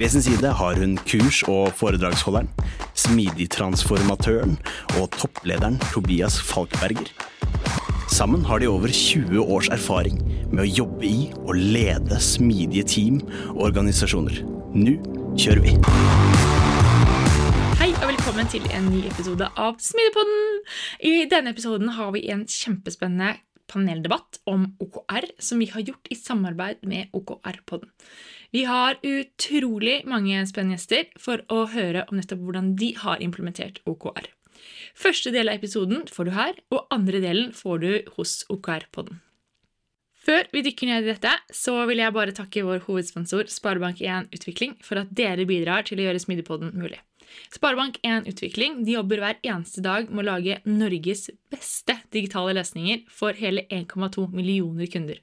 Ved sin side har hun kurs- og foredragsholderen, smidigtransformatøren og topplederen Tobias Falkberger. Sammen har de over 20 års erfaring med å jobbe i og lede smidige team og organisasjoner. Nå kjører vi! Hei og velkommen til en ny episode av Smidigpodden. I denne episoden har vi en kjempespennende paneldebatt om OKR som vi har gjort i samarbeid med OKR-podden. Vi har utrolig mange spennende gjester for å høre om nettopp hvordan de har implementert OKR. Første del av episoden får du her, og andre delen får du hos OKR-podden. Før vi dykker ned i dette, så vil jeg bare takke vår hovedsponsor Sparebank1 Utvikling for at dere bidrar til å gjøre Smidigpodden mulig. Sparebank1 Utvikling de jobber hver eneste dag med å lage Norges beste digitale løsninger for hele 1,2 millioner kunder.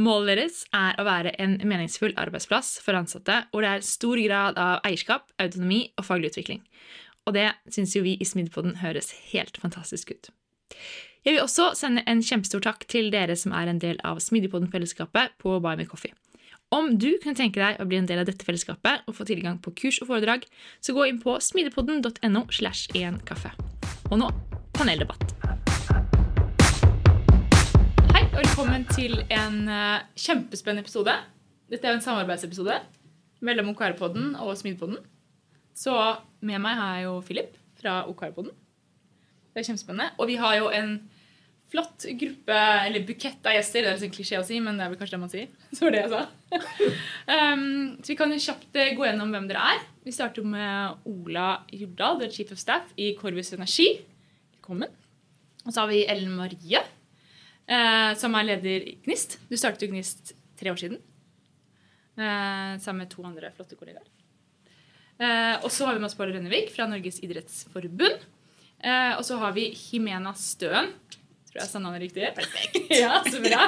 Målet deres er å være en meningsfull arbeidsplass for ansatte hvor det er stor grad av eierskap, autonomi og faglig utvikling. Og det syns jo vi i Smidigpodden høres helt fantastisk ut. Jeg vil også sende en kjempestor takk til dere som er en del av Smidigpodden-fellesskapet på Buy Me Coffee. Om du kunne tenke deg å bli en del av dette fellesskapet og få tilgang på kurs og foredrag, så gå inn på smidigpodden.no. slash en kaffe. Og nå paneldebatt. Velkommen til en uh, kjempespennende episode. Dette er jo en samarbeidsepisode mellom OKR-podden og Smidpodden. Så med meg har jeg jo Philip fra OKR-podden. Det er kjempespennende. Og vi har jo en flott gruppe, eller bukett av gjester. Det er en klisjé å si, men det er vel kanskje det man sier. Så var det jeg sa. um, så vi kan jo kjapt eh, gå gjennom hvem dere er. Vi starter med Ola Jordal, the Chief of Staff i Corvus Energi. Velkommen. Og så har vi Ellen Marie, som er leder i Gnist. Du startet jo Gnist tre år siden. Uh, sammen med to andre flotte kollegaer. Uh, og så har vi med oss Pål Rønnevik fra Norges idrettsforbund. og så har vi Himena Støen Tror jeg sa navnet riktig? Perfekt. ja, så bra.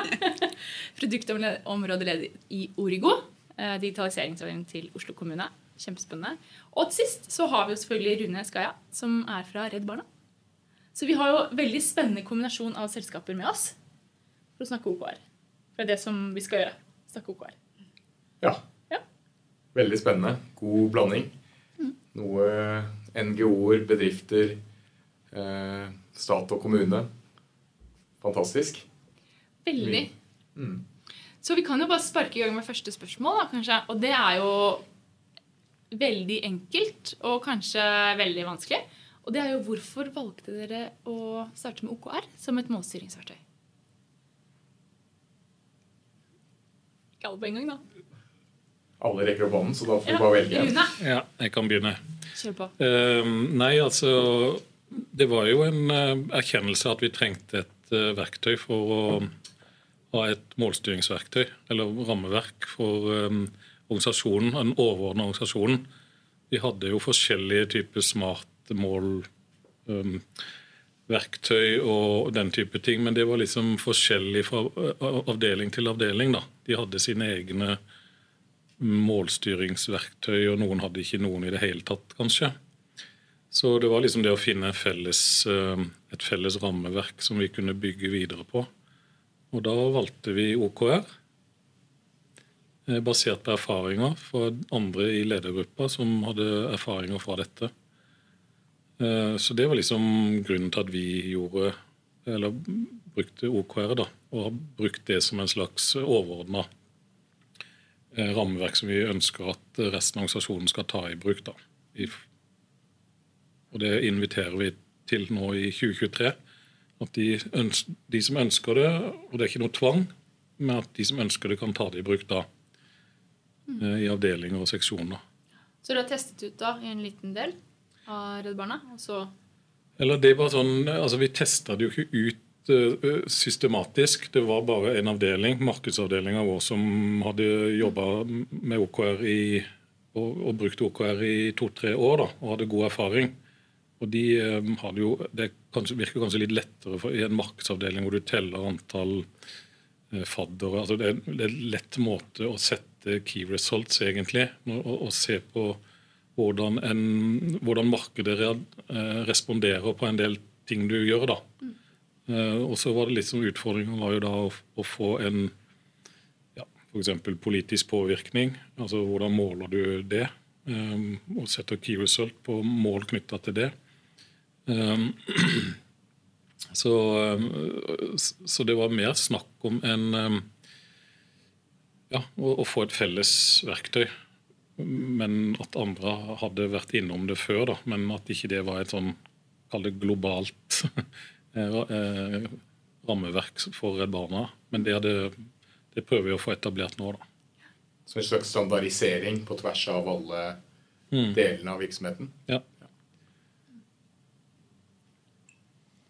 Produktområdeleder i Origo. Eh, digitaliseringsavdelingen til Oslo kommune. Kjempespennende. Og til sist så har vi jo selvfølgelig Rune Skaja, som er fra Redd Barna. Så vi har jo veldig spennende kombinasjon av selskaper med oss for å snakke OKR. For det er det som vi skal gjøre. Snakke OKR. Ja. ja. Veldig spennende. God blanding. Mm. Noe NGO-er, bedrifter, eh, stat og kommune fantastisk. Veldig. Mm. Så vi kan jo bare sparke i gang med første spørsmål, da, kanskje. Og det er jo veldig enkelt og kanskje veldig vanskelig. Og det er jo hvorfor valgte dere å starte med OKR som et målstyringsverktøy? Ikke alle på en gang, da. Alle rekker opp hånden, så da får vi bare velge en. Ja, jeg kan begynne. Kjør på. Uh, nei, altså Det var jo en uh, erkjennelse at vi trengte et uh, verktøy for å ha et målstyringsverktøy, eller rammeverk, for um, organisasjonen, den overordnede organisasjonen. Vi hadde jo forskjellige typer smart mål, um, verktøy og den type ting, men det var liksom forskjellig fra avdeling til avdeling. da. De hadde sine egne målstyringsverktøy, og noen hadde ikke noen i det hele tatt, kanskje. Så det var liksom det å finne felles, eh, et felles rammeverk som vi kunne bygge videre på. Og da valgte vi OKR, eh, basert på erfaringer fra andre i ledergruppa som hadde erfaringer fra dette. Eh, så det var liksom grunnen til at vi gjorde, eller brukte OKR, da, og har brukt det som en slags overordna rammeverk som vi ønsker at resten av organisasjonen skal ta i bruk. da, og det inviterer vi til nå i 2023. At de, ønsker, de som ønsker det, og det er ikke noe tvang, men at de som ønsker det, kan ta det i bruk da. eh, I avdelinger og seksjoner. Så du har testet ut da i en liten del av Redd Barna? Og så Eller det var sånn, altså Vi testa det jo ikke ut eh, systematisk. Det var bare en avdeling, markedsavdelinga vår, som hadde jobba med OKR i, og, og brukt OKR i to-tre år da, og hadde god erfaring. Og de eh, hadde jo, Det kanskje, virker kanskje litt lettere for, i en markedsavdeling hvor du teller antall fadder. altså det, er- det er en lett måte å sette key results, egentlig. Og, og, og se på hvordan, en, hvordan markedet re, eh, responderer på en del ting du gjør. da. Eh, og så var det litt som Utfordringen var jo da å, å få en ja, f.eks. politisk påvirkning. altså Hvordan måler du det? Um, og setter key result på mål knytta til det. Um, så, um, så det var mer snakk om en um, ja, å, å få et felles verktøy. Men at andre hadde vært innom det før. da, Men at ikke det var et sånn kall det globalt eh, rammeverk for Redd Barna. Men det, det, det prøver vi å få etablert nå. da. Så en slags standardisering på tvers av alle delene av virksomheten. Ja.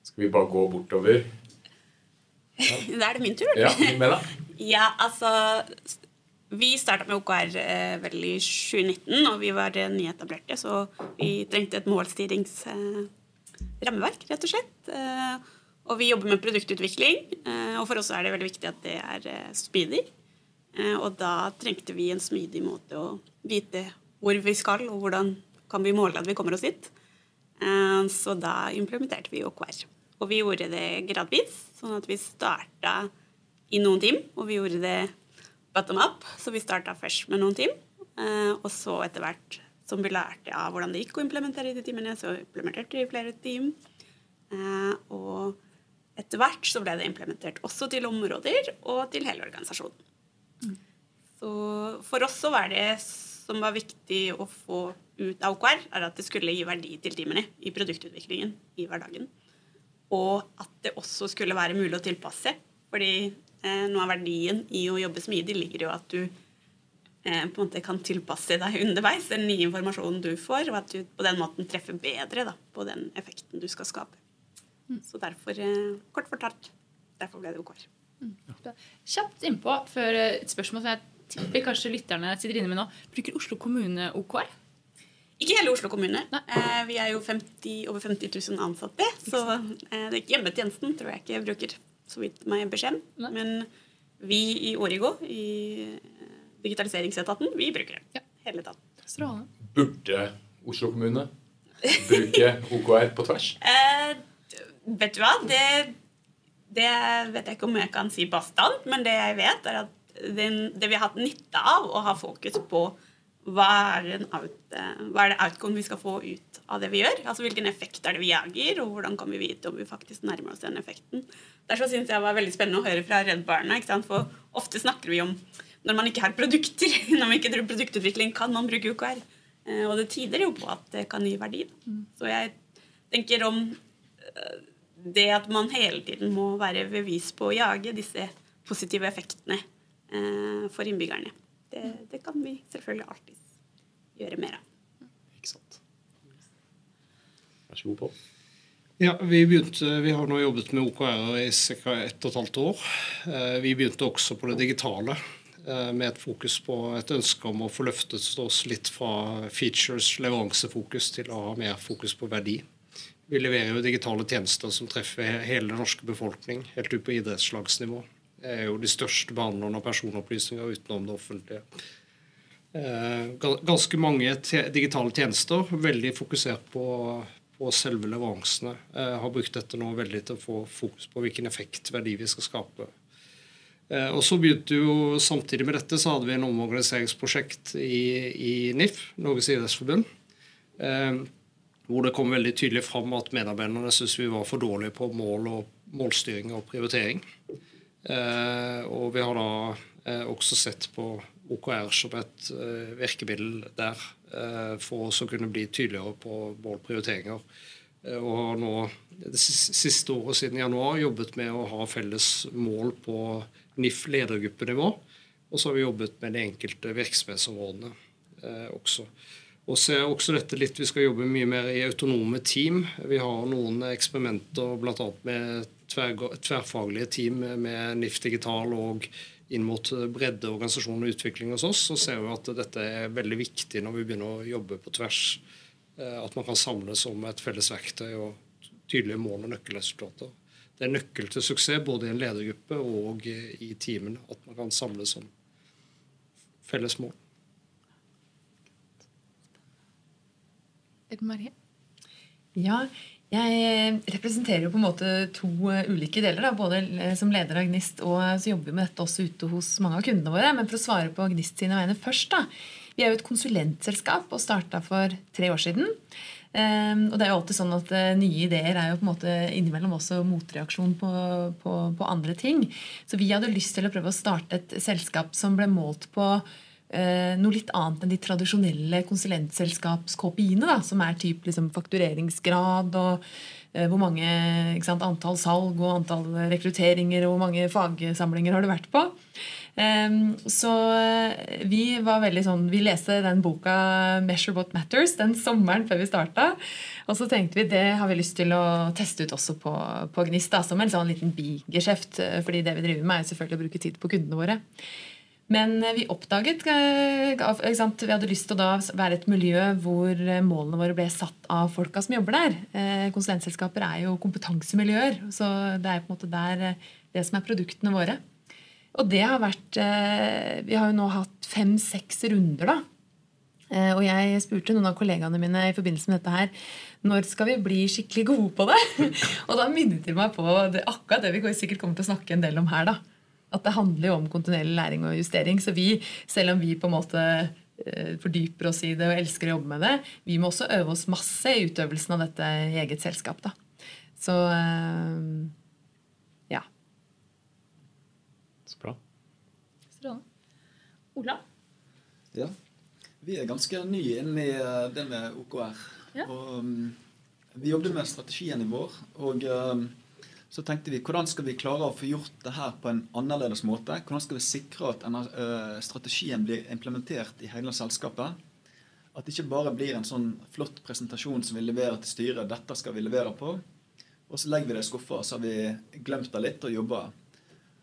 Skal vi bare gå bortover? Da er det min tur. Ja, Mena? Ja, altså Vi starta med OKR eh, vel i 2019, og vi var eh, nyetablerte, så vi trengte et målstyringsrammeverk, eh, rett og slett. Eh, og vi jobber med produktutvikling, og for oss er det veldig viktig at det er speedy. Og da trengte vi en smidig måte å vite hvor vi skal, og hvordan kan vi måle at vi kommer oss dit. Så da implementerte vi OKR. Og vi gjorde det gradvis, sånn at vi starta i noen team, og vi gjorde det bottom up. Så vi starta først med noen team, eh, og så etter hvert som vi lærte av hvordan det gikk å implementere i de teamene, så implementerte vi flere team. Eh, Og etter hvert så ble det implementert også til områder og til hele organisasjonen. Så for oss så var det som var viktig å få ut av OKR, er at det skulle gi verdi til teamene i produktutviklingen i hverdagen. Og at det også skulle være mulig å tilpasse. Fordi noe av verdien i å jobbe smidig ligger jo at du eh, på en måte kan tilpasse deg underveis den nye informasjonen du får, og at du på den måten treffer bedre da, på den effekten du skal skape. Så derfor, eh, kort fortalt, derfor ble det OKR. Kjapt innpå før eh, et spørsmål som jeg tipper kanskje lytterne sitter inne med nå. Bruker Oslo kommune OKR? Ikke hele Oslo kommune. Eh, vi er jo 50, over 50 000 ansatte. Så eh, det er ikke hjemmetjenesten tror jeg ikke bruker så vidt meg beskjed. Men vi i Origo, i eh, digitaliseringsetaten, vi bruker det. Ja. Hele etaten. Strålende. Burde Oslo kommune bruke OKR på tvers? Eh, vet du hva? Det, det vet jeg ikke om jeg kan si bastant, men det jeg vet, er at den, det vi har hatt nytte av å ha fokus på hva er, out, eh, hva er det outcome vi skal få ut av det vi gjør? Altså Hvilken effekt er det vi jager, og hvordan kan vi vite om vi faktisk nærmer oss den effekten? Derfor synes jeg det var veldig spennende å høre fra Redd Barna. For ofte snakker vi om når man ikke har produkter, når man ikke driver produktutvikling, kan man bruke UKR. Eh, Og det tyder jo på at det kan gi verdi. Så jeg tenker om eh, det at man hele tiden må være bevis på å jage disse positive effektene for innbyggerne. Det, det kan vi selvfølgelig alltid gjøre mer av. Ikke sant? Vær så god, Pål. Ja, vi, begynte, vi har nå jobbet med OKR i ca. ett og et halvt år. Eh, Vi begynte også på det digitale eh, med et fokus på et ønske om å få løftet oss litt fra features, leveransefokus, til å ha mer fokus på verdi. Vi leverer jo digitale tjenester som treffer hele den norske befolkning, helt ut på idrettslagsnivå. Er jo de største behandlerne av personopplysninger utenom det offentlige. Eh, Ganske mange digitale tjenester, veldig fokusert på, på selve leveransene. Eh, har brukt dette nå veldig til å få fokus på hvilken effekt, verdi vi skal skape. Eh, og så begynte jo Samtidig med dette så hadde vi en omorganiseringsprosjekt i, i NIF, Norges idrettsforbund. Eh, hvor det kom veldig tydelig fram at medarbeiderne syntes vi var for dårlige på mål og målstyring og prioritering. Eh, og vi har da eh, også sett på OKR som et eh, virkemiddel der for å kunne bli tydeligere på målprioriteringer. og har nå det siste året siden januar jobbet med å ha felles mål på NIF ledergruppenivå. Og så har vi jobbet med de enkelte virksomhetsområdene også. Og så er også dette litt, Vi skal jobbe mye mer i autonome team. Vi har noen eksperimenter bl.a. med tver, tverrfaglige team med NIF Digital og inn mot bredde, organisasjon og utvikling hos oss. Så ser vi at dette er veldig viktig når vi begynner å jobbe på tvers. Eh, at man kan samles om et felles verktøy og tydelige mål og nøkkelresultater. Det er nøkkel til suksess både i en ledergruppe og i teamene. At man kan samles om felles mål. Marie? Ja, jeg representerer jo på en måte to eh, ulike deler. Da. Både som leder av Gnist og så jobber vi med dette også ute hos mange av kundene våre. Men for å svare på Gnist sine vegne først. da. Vi er jo et konsulentselskap og starta for tre år siden. Og det er jo alltid sånn at Nye ideer er jo på en måte innimellom også motreaksjon på, på, på, andre ting. Så vi hadde lyst til å prøve å starte et selskap som ble målt på eh, noe litt annet enn de tradisjonelle konsulentselskaps-KPI-ene, som er typ liksom, faktureringsgrad og eh, hvor mange sant, antall salg og antall rekrutteringer og hvor mange fagsamlinger har du vært på. Så eh, vi var veldig sånn Vi leste den boka 'Measure What Matters' den sommeren før vi starta. Og så tenkte vi det har vi lyst til å teste ut også på, på Gnist. Da, som en sånn liten bigeskjeft. Eh, fordi det vi driver med, er selvfølgelig å bruke tid på kundene våre. Men eh, vi oppdaget sant, Vi hadde lyst til å være et miljø hvor eh, målene våre ble satt av folka som jobber der. Konsulentselskaper er jo kompetansemiljøer, så det er på en måte der det som er produktene våre. Og det har vært Vi har jo nå hatt fem-seks runder, da. Og jeg spurte noen av kollegaene mine i forbindelse med dette her når skal vi bli skikkelig gode på det? og da minnet de meg på det, akkurat det vi sikkert kommer til å snakke en del om her. da at det handler jo om kontinuerlig læring og justering. Så vi, selv om vi på en måte eh, fordyper oss i det og elsker å jobbe med det, vi må også øve oss masse i utøvelsen av dette i eget selskap. da. Så eh, ja. Så bra. Strålende. Ola? Ja. Vi er ganske nye inne i eh, det med OKR. Ja. Og um, vi jobbet med strategien i vår. og um, så tenkte vi hvordan skal vi klare å få gjort det her på en annerledes måte? Hvordan skal vi sikre at uh, strategien blir implementert i hele selskapet? At det ikke bare blir en sånn flott presentasjon som vi leverer til styret. Dette skal vi levere på. Og så legger vi det i skuffa, så har vi glemt det litt og jobba.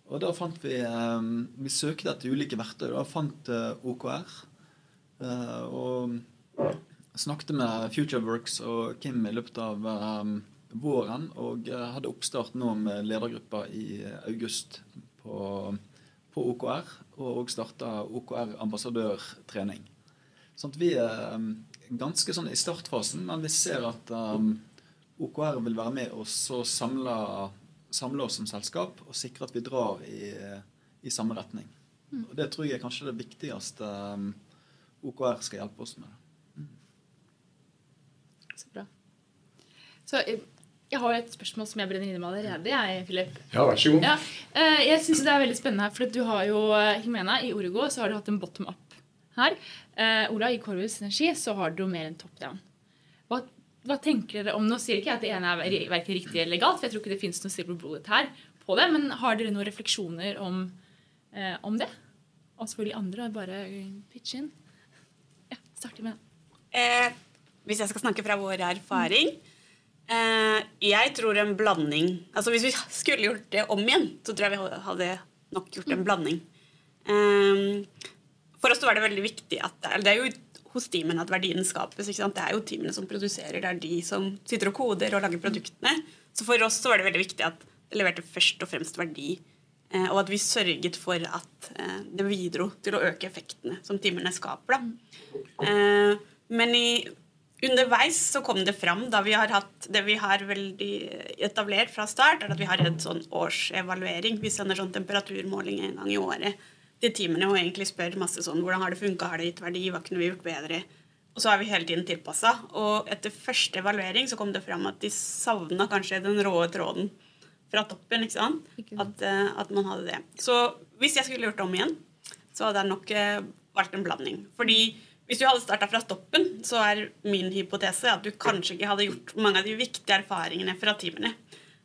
Og da fant vi um, Vi søkte etter ulike verktøy. Da fant uh, OKR. Og snakket med FutureWorks og Kim i løpet av våren og eh, hadde oppstart nå med ledergruppa i eh, august på, på OKR. Og starta OKR ambassadørtrening. Sånn at vi er um, ganske sånn i startfasen, men vi ser at um, OKR vil være med oss og samle, samle, oss som selskap og sikre at vi drar i, i samme retning. Mm. Og Det tror jeg er kanskje det viktigste um, OKR skal hjelpe oss med. Mm. Så bra. Så jeg har jo et spørsmål som jeg brenner inne med allerede. Jeg, Philip. Ja, vær så god. Ja, eh, jeg synes det er veldig spennende, her, for du har jo eh, Himena, i Orego, så har du hatt en bottom up her. Eh, Ola, i Corvus Energi så har du mer enn top down. Hva, hva, tenker dere om Nå sier ikke jeg at det ene er verken riktig eller galt, for jeg tror ikke det finnes noe silver bullet her på det, men har dere noen refleksjoner om, eh, om det? Og selvfølgelig andre. Bare pitch inn. Ja, starter med det. Eh, hvis jeg skal snakke fra vår erfaring, mm Eh, jeg tror en blanding Altså Hvis vi skulle gjort det om igjen, så tror jeg vi hadde nok gjort en blanding. Eh, for oss var det veldig viktig at Det er jo hos teamene at verdien skapes. Det er jo teamene som produserer, det er de som sitter og koder og lager produktene. Så for oss så var det veldig viktig at det leverte først og fremst verdi. Eh, og at vi sørget for at det bidro til å øke effektene som teamene skaper. Da. Men i Underveis så kom det fram da vi har hatt det vi har veldig etablert fra start, er at vi har en sånn årsevaluering. Vi sender sånn temperaturmåling en gang i året til teamene og egentlig spør masse sånn hvordan har det funka, har det gitt verdi, hva kunne vi gjort bedre? Og så har vi hele tiden tilpassa. Og etter første evaluering så kom det fram at de savna kanskje den rå tråden fra toppen. ikke sant? At, uh, at, man hadde det. Så hvis jeg skulle gjort det om igjen, så hadde jeg nok uh, valgt en blanding. Fordi hvis du hadde starta fra stoppen, så er min hypotese at du kanskje ikke hadde gjort mange av de viktige erfaringene fra timene.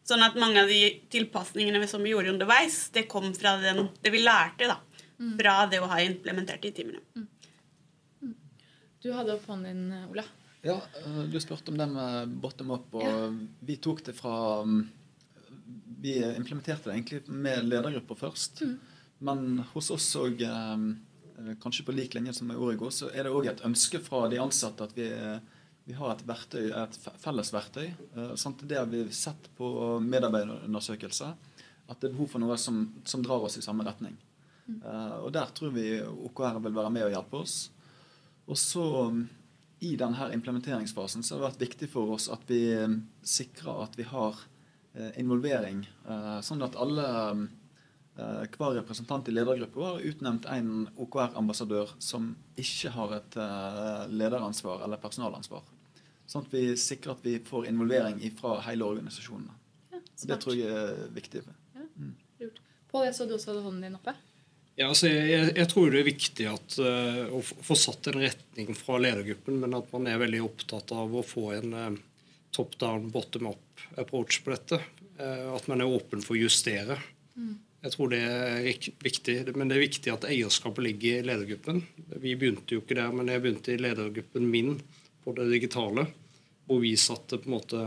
Sånn at mange av de tilpasningene som vi gjorde underveis, det kom fra den, det vi lærte da, fra det å ha implementert de timene. Du hadde opp hånden din, Ola. Ja, eh, Du spurte om det med bottom up. og Vi tok det fra Vi implementerte det egentlig med ledergrupper først. Men hos oss òg, kanskje på lik linje som med Origo, så er det òg et ønske fra de ansatte at vi, vi har et verktøy, et felles verktøy. Eh, Sant? Det har vi sett på medarbeiderundersøkelser. At det er behov for noe som, som drar oss i samme retning. Eh, Og der tror vi OKR vil være med og hjelpe oss. Og så um, i denne implementeringsfasen så har det vært viktig for oss at vi um, sikrer at vi har eh, involvering, eh, sånn at alle um, eh, hver representant i ledergruppa har utnevnt en OKR-ambassadør som ikke har et eh, lederansvar eller personalansvar. Sånn at vi sikrer at vi får involvering fra hele organisasjonen. Og det tror jeg er viktig. Pål, jeg så du også hadde hånden din oppe. Ja, altså jeg, jeg, jeg tror det er viktig at, uh, å få satt en retning fra ledergruppen, men at man er veldig opptatt av å få en uh, top down, bottom up approach på dette. Uh, at man er åpen for å justere. Jeg tror det er viktig, men det er viktig at eierskapet ligger i ledergruppen. Vi begynte jo ikke der, men jeg begynte i ledergruppen min på det digitale, hvor vi satte på en måte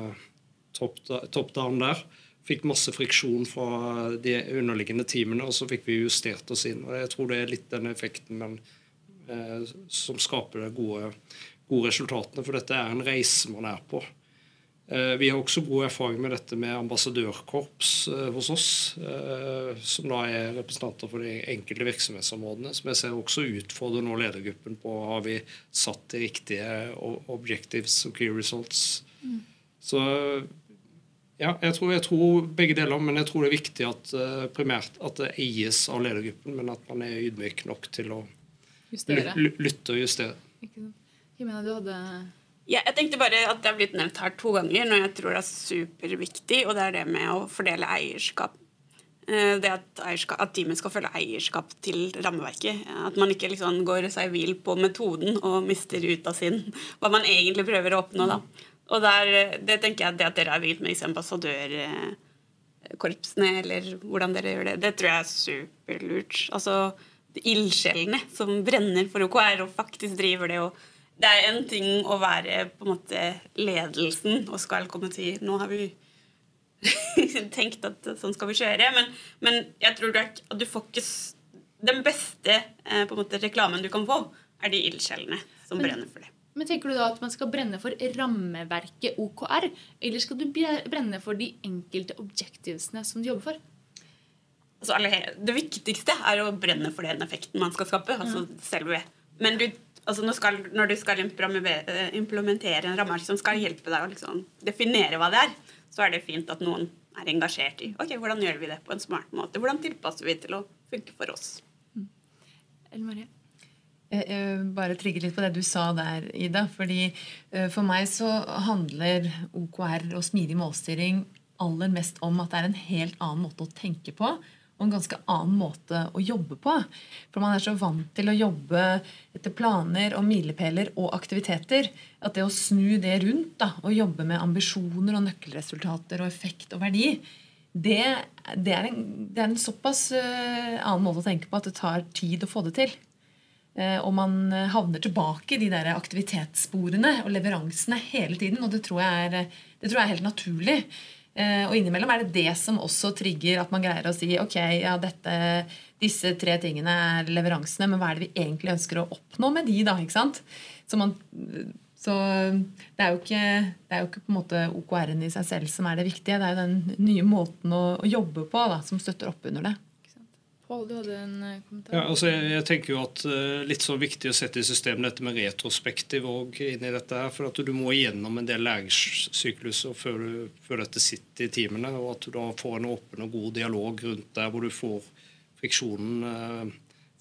top, down der. Fikk masse friksjon fra de underliggende teamene, og så fikk vi justert oss inn. og Jeg tror det er litt den effekten men, eh, som skaper de gode, gode resultatene, for dette er en reise man er på. Eh, vi har også god erfaring med dette med ambassadørkorps eh, hos oss, eh, som da er representanter for de enkelte virksomhetsområdene, som jeg ser også utfordrer nå ledergruppen på har vi satt de riktige objectives og key results. Så ja, jeg tror, jeg tror begge deler, men jeg tror det er viktig at primært at det eies av ledergruppen, men at man er ydmyk nok til å Justere. ly- ly- lytte og justere. Ikke sant? Jimena, du hadde Ja, jeg tenkte bare at det har blitt nevnt her to ganger, når jeg tror det er superviktig, og det er det med å fordele eierskap. Eh, Det at, eierskap, at teamet skal følge eierskap til rammeverket. At man ikke liksom går seg vill på metoden og mister ut av sin hva man egentlig prøver å oppnå. da. Og der, det tenker jeg det at dere har begynt med disse ambassadørkorpsene, eller hvordan dere gjør det, det tror jeg er superlurt. Altså ildsjelene som brenner for OKR og faktisk driver det. og det er en ting å være på en måte ledelsen og skal komme til Nå har vi tenkt at sånn skal vi kjøre. Men, men jeg tror du, at du får ikke Den beste eh, på en måte, reklamen du kan få, er de ildsjelene som Men- brenner for det. Men tenker du da at man skal brenne for rammeverket OKR, eller skal du brenne for de enkelte objectivesene som du jobber for? Altså, det viktigste er å brenne for den effekten man skal skape. altså selve. Men du, altså, når, skal, når du skal implementere eh, en rammeverk som skal hjelpe deg å liksom definere hva det er, så er det fint at noen er engasjert i ok, hvordan gjør vi det på en smart måte. Hvordan tilpasser vi til å funke for oss. Ellen Marie? Jeg, jeg bare trigger litt på det du sa der, Ida. fordi eh, For meg så handler OKR og smidig målstyring aller mest om at det er en helt annen måte å tenke på. Og en ganske annen måte å jobbe på. For man er så vant til å jobbe etter planer og milepæler og aktiviteter at det å snu det rundt da, og jobbe med ambisjoner og nøkkelresultater og effekt og verdi, det, det, er, en, det er en såpass uh, annen måte å tenke på at det tar tid å få det til. Eh, og man havner tilbake i de der aktivitetssporene og leveransene hele tiden. Og det tror jeg er, det tror jeg er helt naturlig. Eh, og innimellom er det det som også trigger at man greier å si ok, ja, dette, disse tre tingene er leveransene, men hva er det vi egentlig ønsker å oppnå med de, da? ikke sant? Så, man, så det er jo ikke, det er jo ikke på en måte OKR-en i seg selv som er det viktige. Det er jo den nye måten å, å jobbe på da, som støtter opp under det. Pål, du hadde en eh, kommentar? Ja, altså jeg, jeg tenker jo at uh, Litt så viktig å sette i system dette med retrospektiv og inn i dette. her, for at Du må igjennom en del læringssykluser før, før dette sitter i timene. Og at du da får en åpen og god dialog rundt der hvor du får friksjonen uh,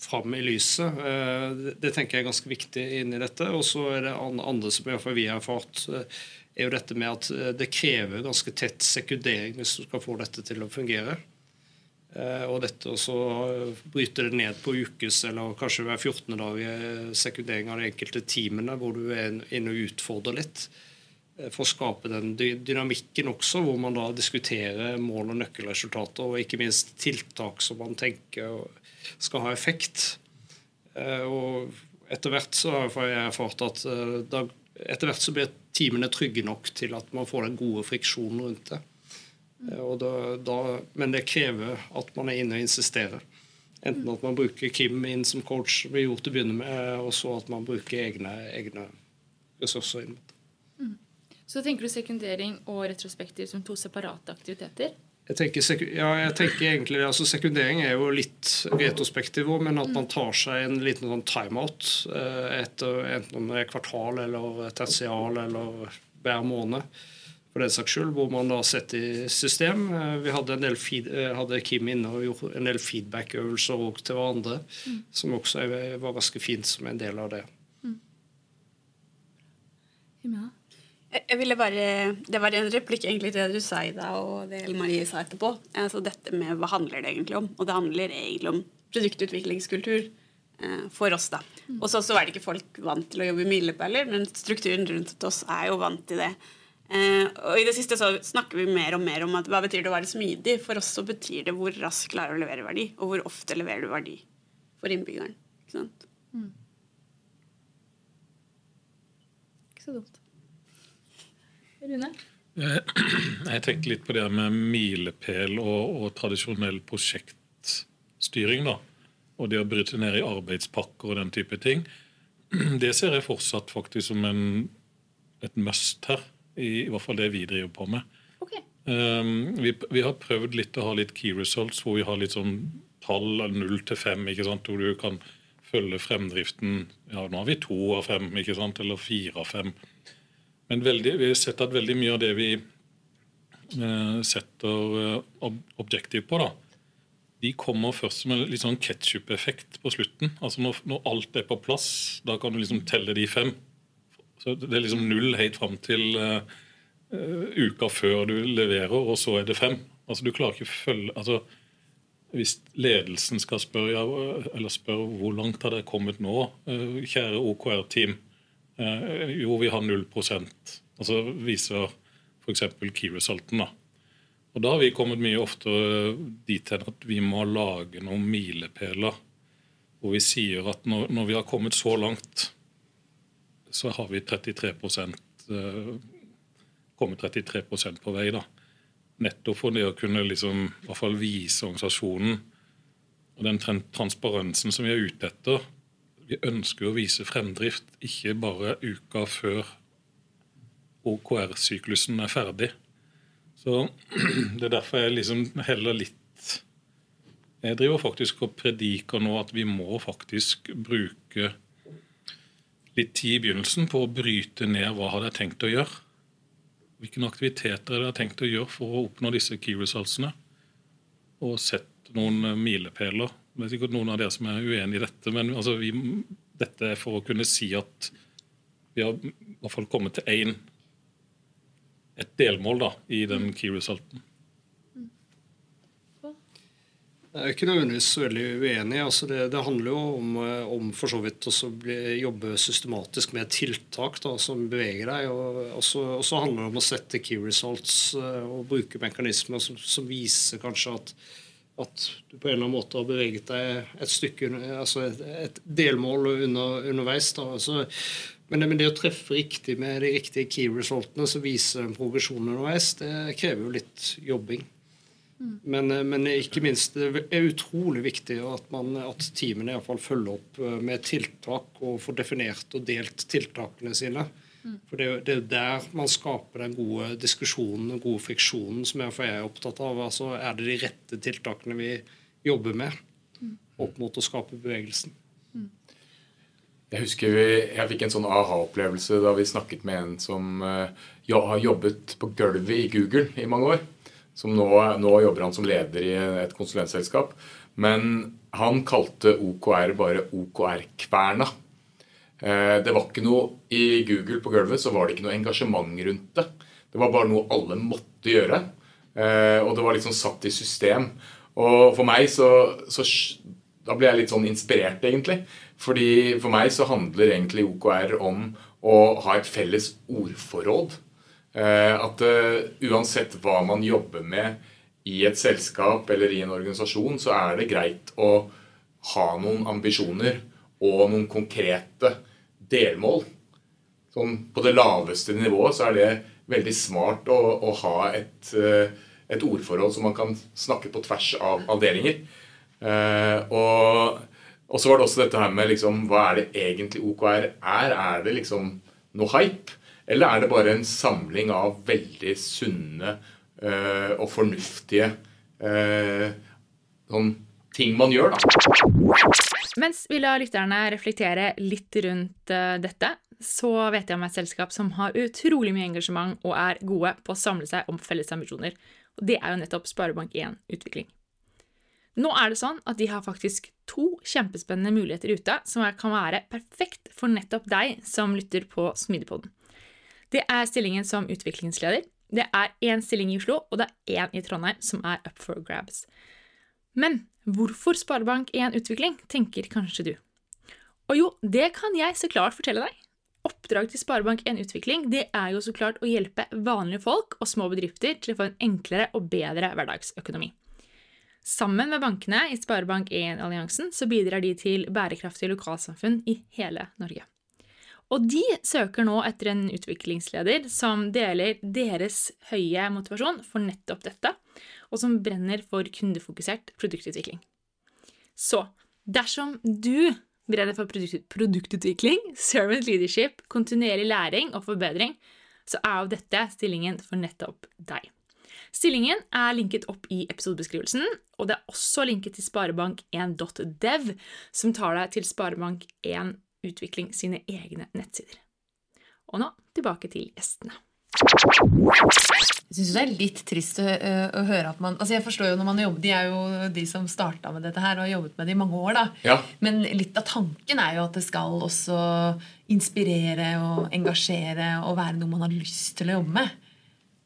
fram i lyset. Uh, det, det tenker jeg er ganske viktig inn i dette. Og så er det andre som i hvert fall vi har erfart, uh, er jo dette med at det krever ganske tett sekundering hvis du skal få dette til å fungere. Eh, og dette også bryter det ned på ukes eller kanskje hver 14. dag i sekundering av de enkelte teamene, hvor du er inne og utfordrer litt. Eh, for å skape den dynamikken også, hvor man da diskuterer mål og nøkkelresultater, og ikke minst tiltak som man tenker skal ha effekt. Eh, og etter hvert så har jeg erfart at da, etter hvert så blir teamene trygge nok til at man får den gode friksjonen rundt det. Da, da, men det krever at man er inne og insisterer. Enten at man bruker Kim inn som coach, vi gjorde til å begynne med, og så at man bruker egne, egne ressurser inn mot det. Mm. Så tenker du sekundering og retrospektiv som to separate aktiviteter? Jeg tenker, ja, jeg tenker egentlig, altså Sekundering er jo litt retrospektiv òg, men at man tar seg en liten sånn timeout eh, etter enten om det er kvartal eller tertial eller hver måned for den saks skyld, hvor man da setter i system. Eh, vi hadde, en del feed, eh, hadde Kim inne og gjorde en del feedback-øvelser til hverandre, mm. som også var ganske fint som en del av det. Mm. Jeg ville bare, Det var en replikk egentlig til det du sa, Ida, og det Ellen Marie sa etterpå. Altså dette med Hva handler det egentlig om? Og det handler egentlig om produktutviklingskultur eh, for oss. da. Mm. Og så er det ikke folk vant til å jobbe i milepæler, men strukturen rundt oss er jo vant til det. Eh, og I det siste så snakker vi mer og mer om at hva betyr det å være smidig. For oss så betyr det hvor raskt klarer du å levere verdi, og hvor ofte leverer du verdi for innbyggeren. Ikke sant? Mm. Ikke så dumt. Rune? Jeg, tenkte tenker litt på det med milepæl og, og, tradisjonell prosjektstyring. da, Og det å bryte ned i arbeidspakker og den type ting. Det ser jeg fortsatt faktisk som en, et must her i, i hvert fall det vi driver på med. Okay. Um, vi, vi, har prøvd litt å ha litt key results, hvor vi har litt sånn tall null til fem, hvor du kan følge fremdriften. Ja, nå har vi to av fem, ikke sant, eller fire av fem. Men veldig, vi har sett at veldig mye av det vi uh, setter uh, ob objektiv på, da, de kommer først som en litt sånn ketsjup-effekt på slutten. Altså når, når, alt er på plass, da kan du liksom telle de fem. Så Det er liksom null helt fram til uh, uka før du leverer, og så er det fem. Altså Du klarer ikke å følge altså, Hvis ledelsen skal spørre, eller spørre hvor langt har dere kommet nå, uh, kjære OKR-team, uh, jo, vi har null prosent. Altså viser f.eks. key resulten. da. Og Da har vi kommet mye oftere dit hen at vi må lage noen milepæler hvor vi sier at når, når vi har kommet så langt så har vi 33 eh, kommet 33% på vei. da. Nettopp for det å kunne liksom, i hvert fall vise organisasjonen og den transparensen som vi er ute etter. Vi ønsker å vise fremdrift, ikke bare uka før OKR-syklusen er ferdig. Så Det er derfor jeg liksom heller litt Jeg driver faktisk og prediker nå at vi må faktisk bruke litt tid i begynnelsen på å bryte ned hva hadde jeg tenkt å gjøre. Hvilke aktiviteter hadde jeg tenkt å gjøre for å oppnå disse key resultsene. Og sett noen eh, milepæler. Det er sikkert noen av dere som er uenig i dette, men altså vi, dette er for å kunne si at vi har i hvert fall kommet til én et delmål da, i den key resulten. Jeg er ikke nødvendigvis veldig uenig. Altså det, det, handler jo om, eh, om for så vidt å jobbe systematisk med tiltak da, som beveger deg. Og så handler det om å sette key results eh, og bruke mekanismer som, som viser kanskje at, at, du på en eller annen måte har beveget deg et stykke, altså et, et delmål under, underveis. Da. Altså, men det, men det, å treffe riktig med de riktige key resultene som viser en progresjon underveis, det krever jo litt jobbing. Men, eh, men, ikke minst det er utrolig viktig at, man, at teamene i hvert fall følger opp eh, med tiltak og får definert og delt tiltakene sine. Mm. For Det, det er jo der man skaper den gode diskusjonen den gode friksjonen som jeg er opptatt av. Altså, er det de rette tiltakene vi jobber med mm. opp mot å skape bevegelsen? Mm. Jeg husker jeg fikk en sånn aha-opplevelse da vi snakket med en som ja, har jobbet på gulvet i Google i mange år som nå, nå, jobber han som leder i et konsulentselskap. Men han kalte OKR bare OKR-kverna. Eh, det var ikke noe I Google på gulvet så var det ikke noe engasjement rundt det. Det var bare noe alle måtte gjøre. Eh, og det var liksom satt i system. Og for meg så, så Da ble jeg litt sånn inspirert, egentlig. Fordi for meg så handler egentlig OKR om å ha et felles ordforråd. Eh, at uh, uansett hva man jobber med i et selskap eller i en organisasjon, så er det greit å ha noen ambisjoner og noen konkrete delmål. Sånn, på det laveste nivået så er det veldig smart å, å ha et, uh, et, ordforhold som man kan snakke på tvers av avdelinger. Og, og, så var det også dette her med liksom, hva er det egentlig OKR er? Er det liksom noe hype? Eller er det bare en samling av veldig sunne uh, og fornuftige uh, sånn ting man gjør, da? Mens vi lar lytterne reflektere litt rundt uh, dette, så vet jeg om et selskap som har utrolig mye engasjement og er gode på å samle seg om felles ambisjoner. Og det er jo nettopp Sparebank1 Utvikling. Nå er det sånn at de har faktisk to kjempespennende muligheter ute som kan være perfekt for nettopp deg som lytter på Smidigpodden. Det er stillingen som utviklingsleder. Det er én stilling i Oslo, og det er én i Trondheim som er up for grabs. Men hvorfor Sparebank1 Utvikling, tenker kanskje du. Og jo, det kan jeg så klart fortelle deg. Oppdrag til Sparebank1 Utvikling det er jo så klart å hjelpe vanlige folk og små bedrifter til å få en enklere og bedre hverdagsøkonomi. Sammen med bankene i Sparebank1-alliansen så bidrar de til bærekraftige lokalsamfunn i hele Norge. Og de søker nå etter en utviklingsleder som deler deres høye motivasjon for nettopp dette, og som brenner for kundefokusert produktutvikling. Så dersom du brenner for produktutvikling, servant leadership, kontinuerlig læring og forbedring, så er jo dette stillingen for nettopp deg. Stillingen er linket opp i episodebeskrivelsen, og det er også linket til sparebank1.dev, som tar deg til Sparebank1 utvikling sine egne nettsider. Og nå tilbake til gjestene. Jeg syns det er litt trist å, å, høre at man altså jeg forstår jo når man jobber, De er jo de som starta med dette her og har jobbet med det i mange år. da. Ja. Men litt av tanken er jo at det skal også inspirere og engasjere og være noe man har lyst til å jobbe med.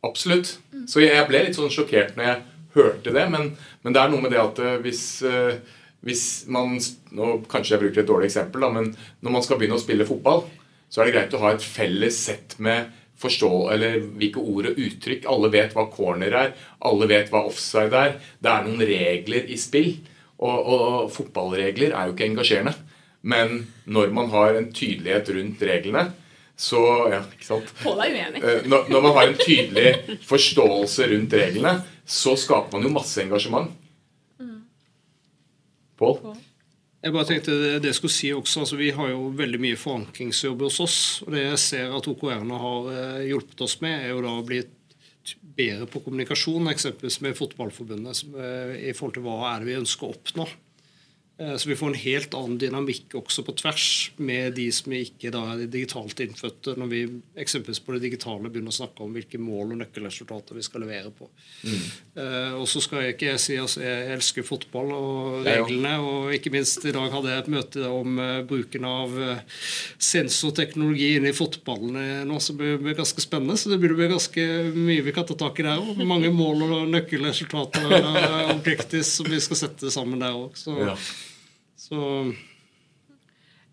Absolutt. Så jeg ble litt sånn sjokkert når jeg hørte det. Men, men det er noe med det at hvis uh, hvis man nå Kanskje jeg bruker et dårlig eksempel, da, men når man skal begynne å spille fotball, så er det greit å ha et felles sett med forstå, eller hvilke ord og uttrykk. Alle vet hva corner er, alle vet hva offside er. Det er noen regler i spill. Og, og, og fotballregler er jo ikke engasjerende. Men når man har en tydelighet rundt reglene, så ja, ikke sant? Pål er uenig. Eh, når, når man har en tydelig forståelse rundt reglene, så skaper man jo masse engasjement. Pål? Jeg bare tenkte det jeg skulle si også, altså Vi har jo veldig mye forankringsjobb hos oss. og Det jeg ser at OKR-ene har eh, hjulpet oss med, er jo da å bli bedre på kommunikasjon, eksempelvis med Fotballforbundet, eh, i forhold til hva er det vi ønsker å oppnå. Eh, så vi får en helt annen dynamikk også på tvers med de som ikke da er digitalt innfødte, når vi eksempelvis på det digitale begynner å snakke om hvilke mål og nøkkelresultater vi skal levere på. Mm. Uh, og så skal jeg ikke si at altså, jeg elsker fotball og reglene, og ikke minst i dag hadde jeg et møte om uh, bruken av uh, sensorteknologi inne i fotballen nå, som blir ganske spennende. Så det blir ganske mye vi kan ta tak i der òg. Mange mål og nøkkelresultater og objectives som vi skal sette sammen der òg. Ja. Så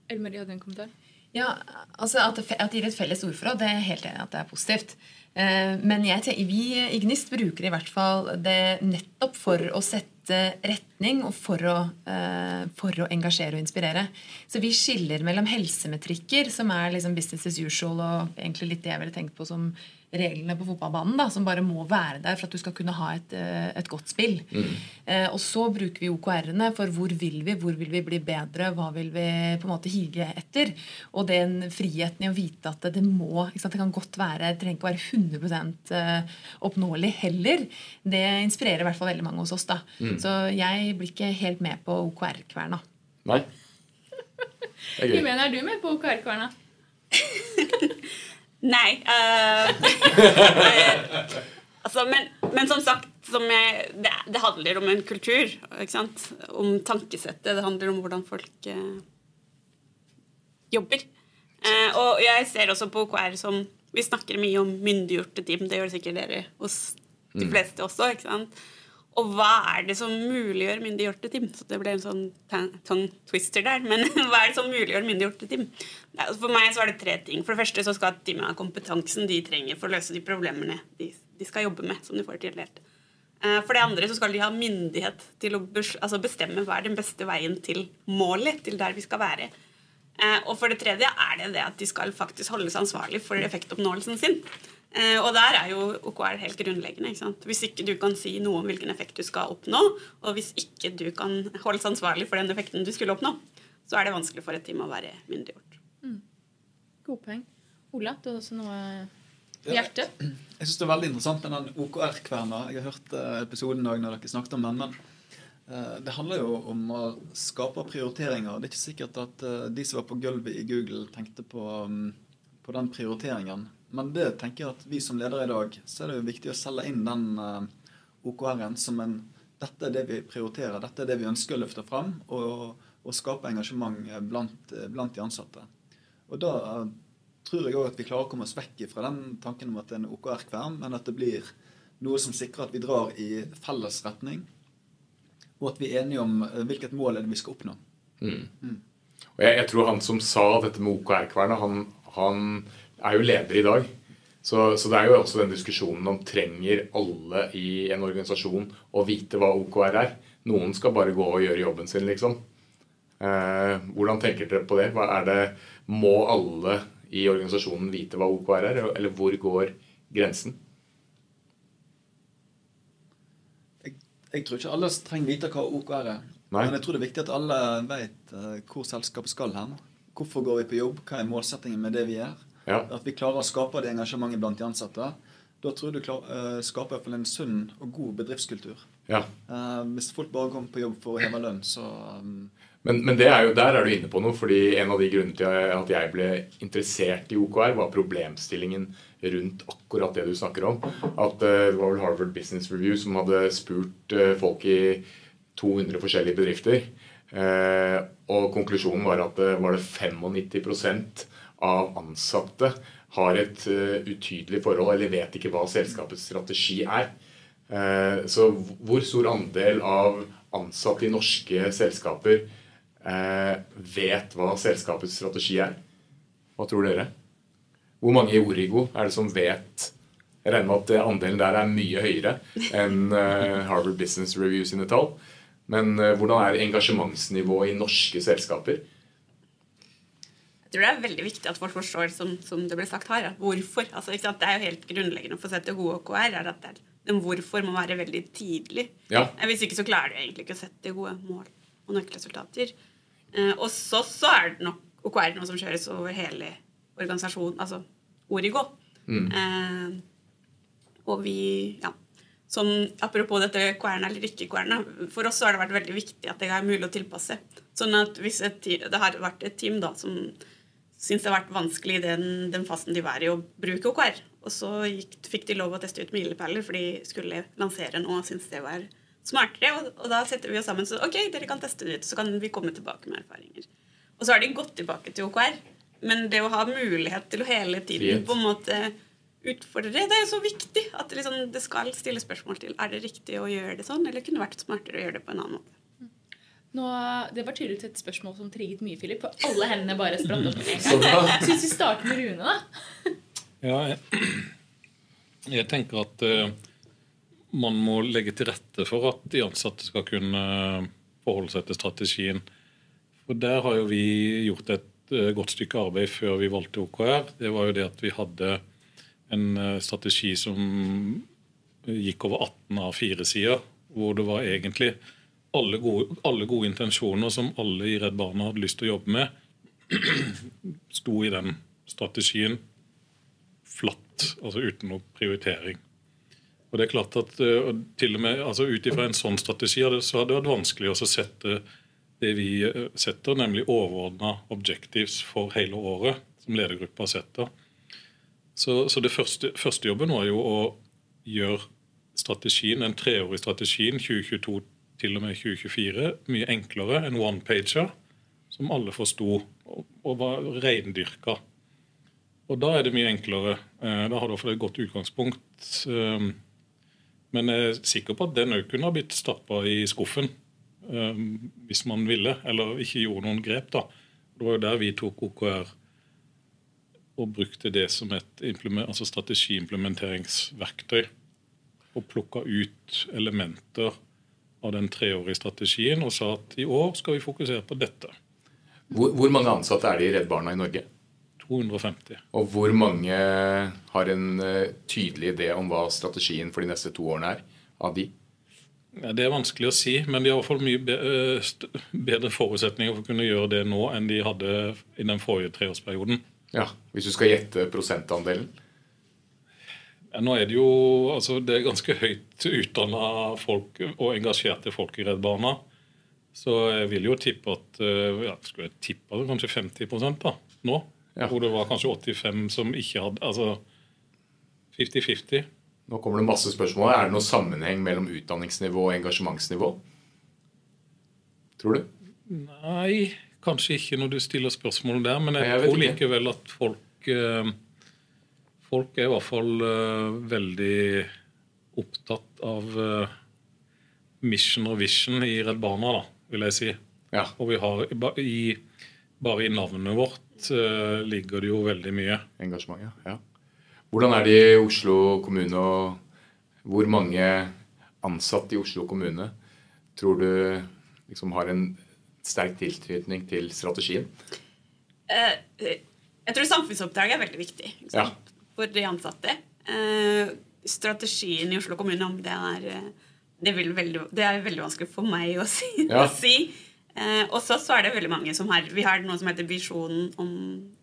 Ellen Marie hadde en kommentar? Ja, altså At det, at det gir et felles ordforråd, det er jeg helt enig i at det er positivt. Eh, men jeg, vi i Gnist bruker i hvert fall det nettopp for å sette retning og for å, eh, for å engasjere og inspirere. Så vi skiller mellom helsemetrikker, som er liksom business as usual, og egentlig litt det jeg ville tenkt på som reglene på fotballbanen, da, som bare må være der for at du skal kunne ha et, eh, et godt spill. Mm. Eh, og så bruker vi OKR-ene for hvor vil vi, hvor vil vi bli bedre, hva vil vi på en måte hige etter. Og den friheten i å vite at det må sant, Det kan godt være, det trenger ikke å være 100 eh, oppnåelig heller. Det inspirerer i hvert fall veldig mange hos oss. da. Mm. Så jeg blir ikke helt med på OKR-kverna. Nei. Hvem er du med på OKR-kverna? Nei. Uh, altså, men, men, som sagt, som jeg, det, det, handler om en kultur. Om tankesettet. Det handler om hvordan folk uh, jobber. Uh, og jeg ser også på OKR som Vi snakker mye om myndiggjorte team. Det gjør sikkert dere hos de mm. fleste også. ikke sant? Og hva er det som muliggjør myndiggjorte team? Så det ble en sånn tongue twister der. Men hva er det som muliggjør myndiggjorte team? Altså for meg så er det tre ting. For det første så skal teamet ha kompetansen de trenger for å løse de problemene de, de skal jobbe med. som de får tildelt. Eh, for det andre så skal de ha myndighet til å altså bestemme hva er den beste veien til målet, til der vi skal være. Eh, og for det tredje er det det at de skal faktisk holdes ansvarlig for effektoppnåelsen sin. Eh, og der er jo OKR helt grunnleggende. ikke sant? Hvis ikke du kan si noe om hvilken effekt du skal oppnå, og hvis ikke du kan holdes ansvarlig for den effekten du skulle oppnå, så er det vanskelig for et team å være myndiggjort. Mm. Gode poeng. Ola, du har også noe i hjertet? Jeg syns det er veldig interessant med den OKR-kverna. Jeg har hørt episoden òg når dere snakket om den. men eh, det handler jo om å skape prioriteringer. Det er ikke sikkert at de som var på gulvet i Google, tenkte på, mm, på den prioriteringen. Men det tenker jeg at vi som ledere i dag, så er det jo viktig å selge inn den uh, eh, OKR-en som en Dette er det vi prioriterer, dette er det vi ønsker å løfte fram, og, og skape engasjement blant, blant, de ansatte. Og da uh, tror jeg òg at vi klarer å komme oss vekk fra den tanken om at det er en OKR-kvern, men at det blir noe som sikrer at vi drar i felles retning, og at vi er enige om hvilket mål er det vi skal oppnå. Mm. Mm. Og jeg, jeg, tror han som sa dette med OKR-kvernet, han, han er jo leder i dag. Så, så, det er jo også den diskusjonen om trenger alle i en organisasjon å vite hva OKR er. Noen skal bare gå og gjøre jobben sin, liksom. Eh, hvordan tenker dere på det? Hva er det? Må alle i organisasjonen vite hva OKR er, eller hvor går grensen? Jeg, jeg tror ikke alle trenger vite hva OKR er. Nei. Men jeg tror det er viktig at alle vet uh, hvor selskapet skal hen. Hvorfor går vi på jobb? Hva er målsettingen med det vi gjør? Ja. At vi klarer å skape det engasjementet blant de ansatte. Da tror jeg du klar, uh, skaper iallfall en sunn og god bedriftskultur. Ja. Uh, hvis folk bare kommer på jobb for å heve lønn, så um, men, men er jo, der er du inne på noe. fordi En av de grunnene til at jeg ble interessert i OKR, var problemstillingen rundt akkurat det du snakker om. At uh, Det var vel Harvard Business Review som hadde spurt folk i 200 forskjellige bedrifter. og konklusjonen var at det var det 95 av ansatte har et uh, utydelig forhold eller vet ikke hva selskapets strategi er. Uh, så hvor stor andel av ansatte i norske selskaper uh, vet hva selskapets strategi er? Hva tror dere? Hvor mange i Origo er det som vet Jeg regner med at andelen der er mye høyere enn Harvard Business Review sine tall. Men hvordan er engasjementsnivået i norske selskaper? Jeg tror det er veldig viktig at folk forstår, som, som det ble sagt her, hvorfor. Altså, det er jo helt grunnleggende for sette gode OKR er at det den hvorfor må være veldig tidlig. Ja. Hvis ikke så klarer du egentlig ikke å sette gode mål og nøkkelresultater. Eh, og så, så er det nok OKR noe som kjøres over hele organisasjonen, altså Origo. Mm. Eh, og vi ja, som, Apropos dette kverna eller ikke kverna. For oss har det vært veldig viktig at det er mulig å tilpasse. Sånn at hvis et, det har vært et team da som syntes det har vært vanskelig i den, den fasen de var i, å bruke OKR. Og så gikk, fikk de lov å teste ut milepæler, for de skulle lansere noe og syntes det var smartere. Og, og, da setter vi oss sammen så ok, dere kan teste det ut, så kan vi komme tilbake med erfaringer. Og så har de gått tilbake til OKR. Men det å ha mulighet til å hele tiden på en måte utfordre det, det er jo så viktig at det, liksom, det skal stilles spørsmål til er det riktig å gjøre det sånn, eller kunne det vært smartere å gjøre det på en annen måte. Nå, det var tydeligvis et spørsmål som trigget mye, Philip. For alle hendene bare spratt opp med en gang. Syns vi starter med Rune, da? Ja, jeg, jeg tenker at uh, man må legge til rette for at de ansatte skal kunne forholde seg til strategien. For der har jo vi gjort et uh, godt stykke arbeid før vi valgte OKR. Det var jo det at vi hadde en uh, strategi som gikk over 18 av fire sider, hvor det var egentlig alle gode, alle gode, intensjoner som alle i Redd Barna hadde lyst til å jobbe med, sto i den strategien flatt, altså uten noe prioritering. Og det er klart at uh, til og med, altså Ut ifra en sånn strategi så hadde det vært vanskelig å sette det vi uh, setter, nemlig overordna objectives for hele året, som ledergruppa setter. Så, så det første, første jobben var jo å gjøre strategien, den treårige strategien 2022 til og med 2024 mye enklere enn one-pager, som alle forsto og var reindyrka. Og da er det mye enklere. Eh, da har du iallfall et godt utgangspunkt. Eh, Men jeg er sikker på at den òg kunne ha blitt stappa i skuffen eh, hvis man ville, eller ikke gjorde noen grep. da. Det var jo der vi tok OKR og brukte det som et altså strategiimplementeringsverktøy. Og plukka ut elementer av den treårige strategien og sa at i år skal vi fokusere på dette. Hvor, hvor mange ansatte er det i Redd Barna i Norge? 250. Og hvor mange har en eh, tydelig idé om hva strategien for de neste to årene er? Av de? Det er vanskelig å si, men de har i hvert fall mye eh, bedre forutsetninger for å kunne gjøre det nå enn de hadde i den forrige treårsperioden. Ja, Hvis du skal gjette prosentandelen? Ja, Nå er det jo altså det er ganske høyt utdanna folk og engasjerte folk i Redd Barna. Så jeg vil jo tippe at eh, ja, skulle jeg tippe det, kanskje 50 da, nå. Ja. Hvor det var kanskje 85 som ikke hadde Altså 50-50. Nå kommer det masse spørsmål. Er det noen sammenheng mellom utdanningsnivå og engasjementsnivå? Tror du? Nei, kanskje ikke når du stiller spørsmål der, men jeg, jeg tror likevel at folk eh, Folk er i hvert fall eh, veldig opptatt av eh, mission og vision i Redd Barna, da, vil jeg si. Ja. Og vi har i, bare i navnet vårt eh, ligger det jo veldig mye. Engasjement, ja. ja. Hvordan er det i Oslo kommune, og hvor mange ansatte i Oslo kommune tror du liksom har en sterk tilknytning til strategien? Uh, jeg tror samfunnsoppdraget er veldig viktig ikke sant? For de ansatte. Eh, strategien i Oslo kommune, om det er eh, det, veldig, det er veldig vanskelig for meg å si. Ja. si. Eh, og så så er det veldig mange som har Vi har noe som heter visjonen om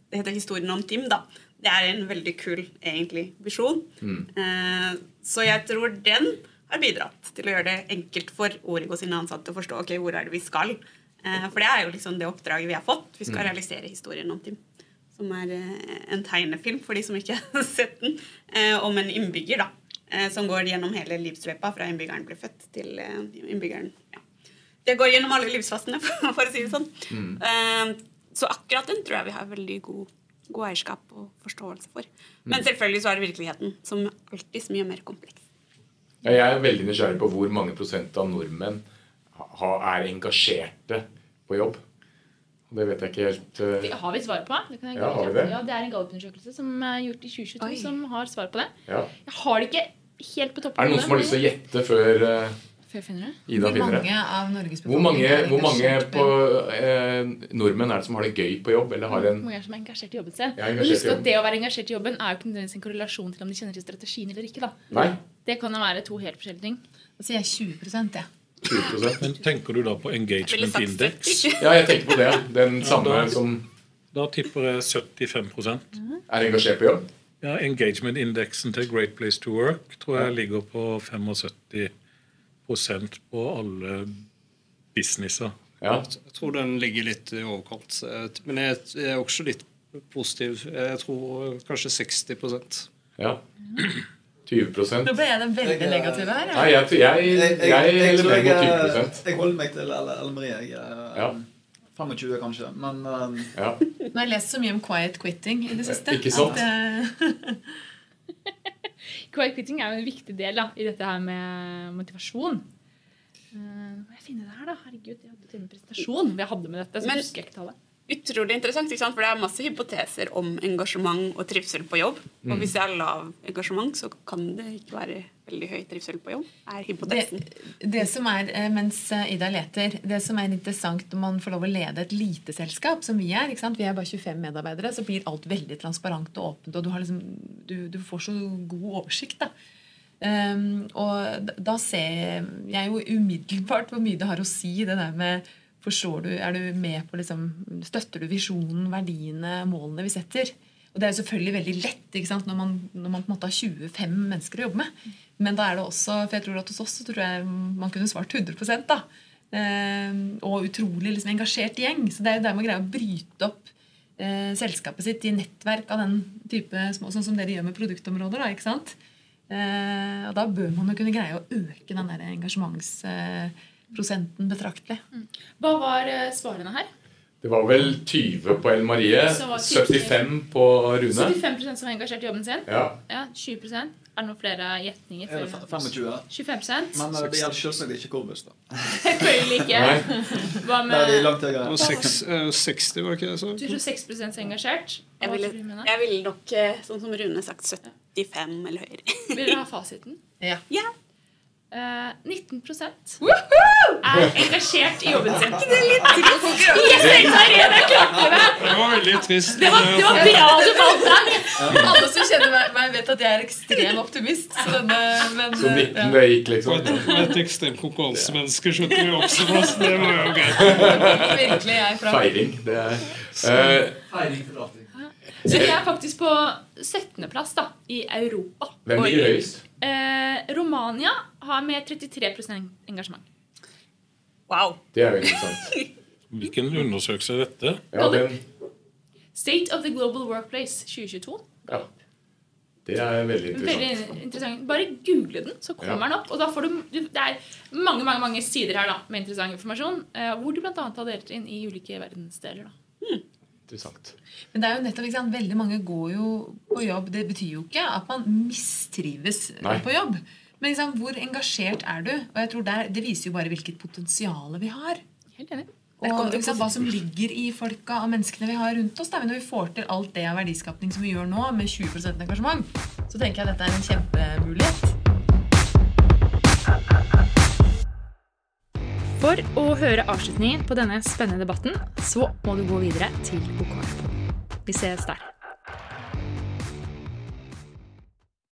Det heter Historien om Tim. da. Det er en veldig kul egentlig visjon. Eh, så jeg tror den har bidratt til å gjøre det enkelt for Origo sine ansatte å forstå ok, hvor er det vi skal. Eh, for det er jo liksom det oppdraget vi har fått. Vi skal realisere historien om Tim. Som er eh, en tegnefilm, for de som ikke har sett den, eh, om en innbygger da, eh, som går gjennom hele livsløpet fra innbyggeren ble født til innbyggeren ja. Det går gjennom alle livsfasene, for å si det sånn. Mm. så akkurat den tror jeg vi har veldig god, god eierskap og forståelse for. Men selvfølgelig så er det virkeligheten som alltid så mye mer kompleks. Jeg er veldig nysgjerrig på hvor mange prosent av nordmenn er engasjerte på jobb. Det vet jeg ikke helt eh, Det har vi svar på. Det, kan jeg Ja, har vi det? Ja, det er en gallupundersøkelse som er gjort i 2022 Oi. som har svar på det. ja. Jeg har det ikke helt på toppen. Er det noen som har lyst til å gjette før eh, Før jeg finner det? Ida finner det? mange av Norges Hvor mange, hvor mange på, eh, nordmenn er det som har det gøy på jobb, eller har en Hvor mange er som er engasjert i jobben sin? Ja, husk at det å være engasjert i jobben er jo ikke nødvendigvis en korrelasjon til om de kjenner til strategien eller ikke. da. Nei? Det kan jo være to helt forskjellige ting. Da sier jeg 20 ja. 20 Men tenker du da på engagement index? Ja, jeg tenker på det. Den samme da- som Da tipper jeg 75 er engasjert på jobb. Ja, Engagement-indeksen til Great Place to Work tror jeg ligger på 75% på alle businesser. Ja. Jeg tror den ligger litt i overkant. Men jeg jeg er også litt positiv. Jeg tror kanskje 60% ja. 20 Nå ble jeg den veldig Jeg, eh, negative her. Nei, jeg, jeg, jeg, jeg heller jeg, mot eh, 20 Jeg holder meg til Ellen Elle Marie. Jeg, er, Ja. eh, 25 kanskje. Men eh, Ja. Nå har jeg lest så mye om quiet quitting i det siste. Ikke sant? At, eh, Quiet quitting er jo en viktig del da, i dette her med motivasjon. Uh, må jeg finne det her, da? Herregud, jeg hadde til en presentasjon vi jeg hadde med dette. så Men- husker jeg ikke tallet. Utrolig interessant, for det er masse hypoteser om engasjement og trivsel på jobb. Og hvis det er lav engasjement, så kan det ikke være veldig høy trivsel på jobb. er hypotesen. det, det som er, eh, mens eh, Ida leter, det som er interessant når man får lov å lede et lite selskap, som vi er, vi er bare 25 medarbeidere, så blir alt veldig transparent og åpent, og du, har liksom, du, du får så god oversikt. da. Um, og da ser jeg jo umiddelbart hvor mye det har å si, det der med Forstår du, Er du med på liksom, Støtter du visjonen, verdiene, målene vi setter? Og Det er jo selvfølgelig veldig lett når man, når man på en måte har 25 mennesker å jobbe med. Men da er det også, for jeg tror at hos oss så tror jeg man kunne svart 100 da. Eh, og utrolig liksom, engasjert gjeng. Så det er jo der man greier å bryte opp eh, selskapet sitt i nettverk av den type små, sånn som dere gjør med produktområder. da, ikke sant? Eh, og da bør man jo kunne greie å øke den der engasjementsprosenten betraktelig. Hva var eh, svarene her? Det var vel 20 på Ellen Marie, Så var det 75 på Rune. 75 som var engasjert i jobben sin. Ja. Ja, 20 Er det noen flere gjetninger? Er det 25? 25% Men eh, det gjelder selvsagt ikke Korbus, da. Selvfølgelig ikke. Hva med Nei, langt høyere. Og seks, eh, 60, var det ikke det jeg sa? Du tror 6 er engasjert? Jeg ville, jeg ville nok, sånn som Rune sagt, 75 eller høyere. Vil dere ha fasiten? Ja. Ja. Eh, 19% er engasjert i jobben sin. Det er litt trist. Yes, Irene, klapper deg! Det var veldig trist. Det var, det var bra du falt der. Alle som kjenner meg, meg vet at jeg er ekstrem optimist. Så denne, men, Så eh, 19 det gikk, liksom. et, og et ekstremt konkurransemenneske skjønte vi også, så det var jo greit. ja, virkelig jeg er fra Feiring. Det er eh, Så jeg er faktisk på 17. plass da, i Europa. Hvem ligger høyest? Eh, Romania har med 33% engasjement. Wow. Det er jo interessant. Hvilken undersøkelse er dette? Ja, den, State of the Global Workplace 2022. ja. Det er veldig interessant. Veldig interessant. Bare google den, så kommer Ja. den opp. Og da får du, du Det er mange mange, mange sider her da, med interessant informasjon. Eh, hvor du bl.a. har delt inn i ulike verdensdeler. da. Interessant. Men det er jo nettopp, ikke sant? veldig mange går jo på jobb. Det betyr jo ikke at man mistrives Nei. på jobb. Men liksom, hvor engasjert er du? Og jeg tror der, Det viser jo bare hvilket potensial vi har. Helt enig. Og liksom, hva som ligger i folka og menneskene vi har rundt oss. Da. Når vi får til alt det av verdiskapning som vi gjør nå, med 20% engasjement, så tenker jeg at dette er en kjempemulighet. For å høre avslutningen på denne spennende debatten, så må du gå videre til OKF. Vi ses der.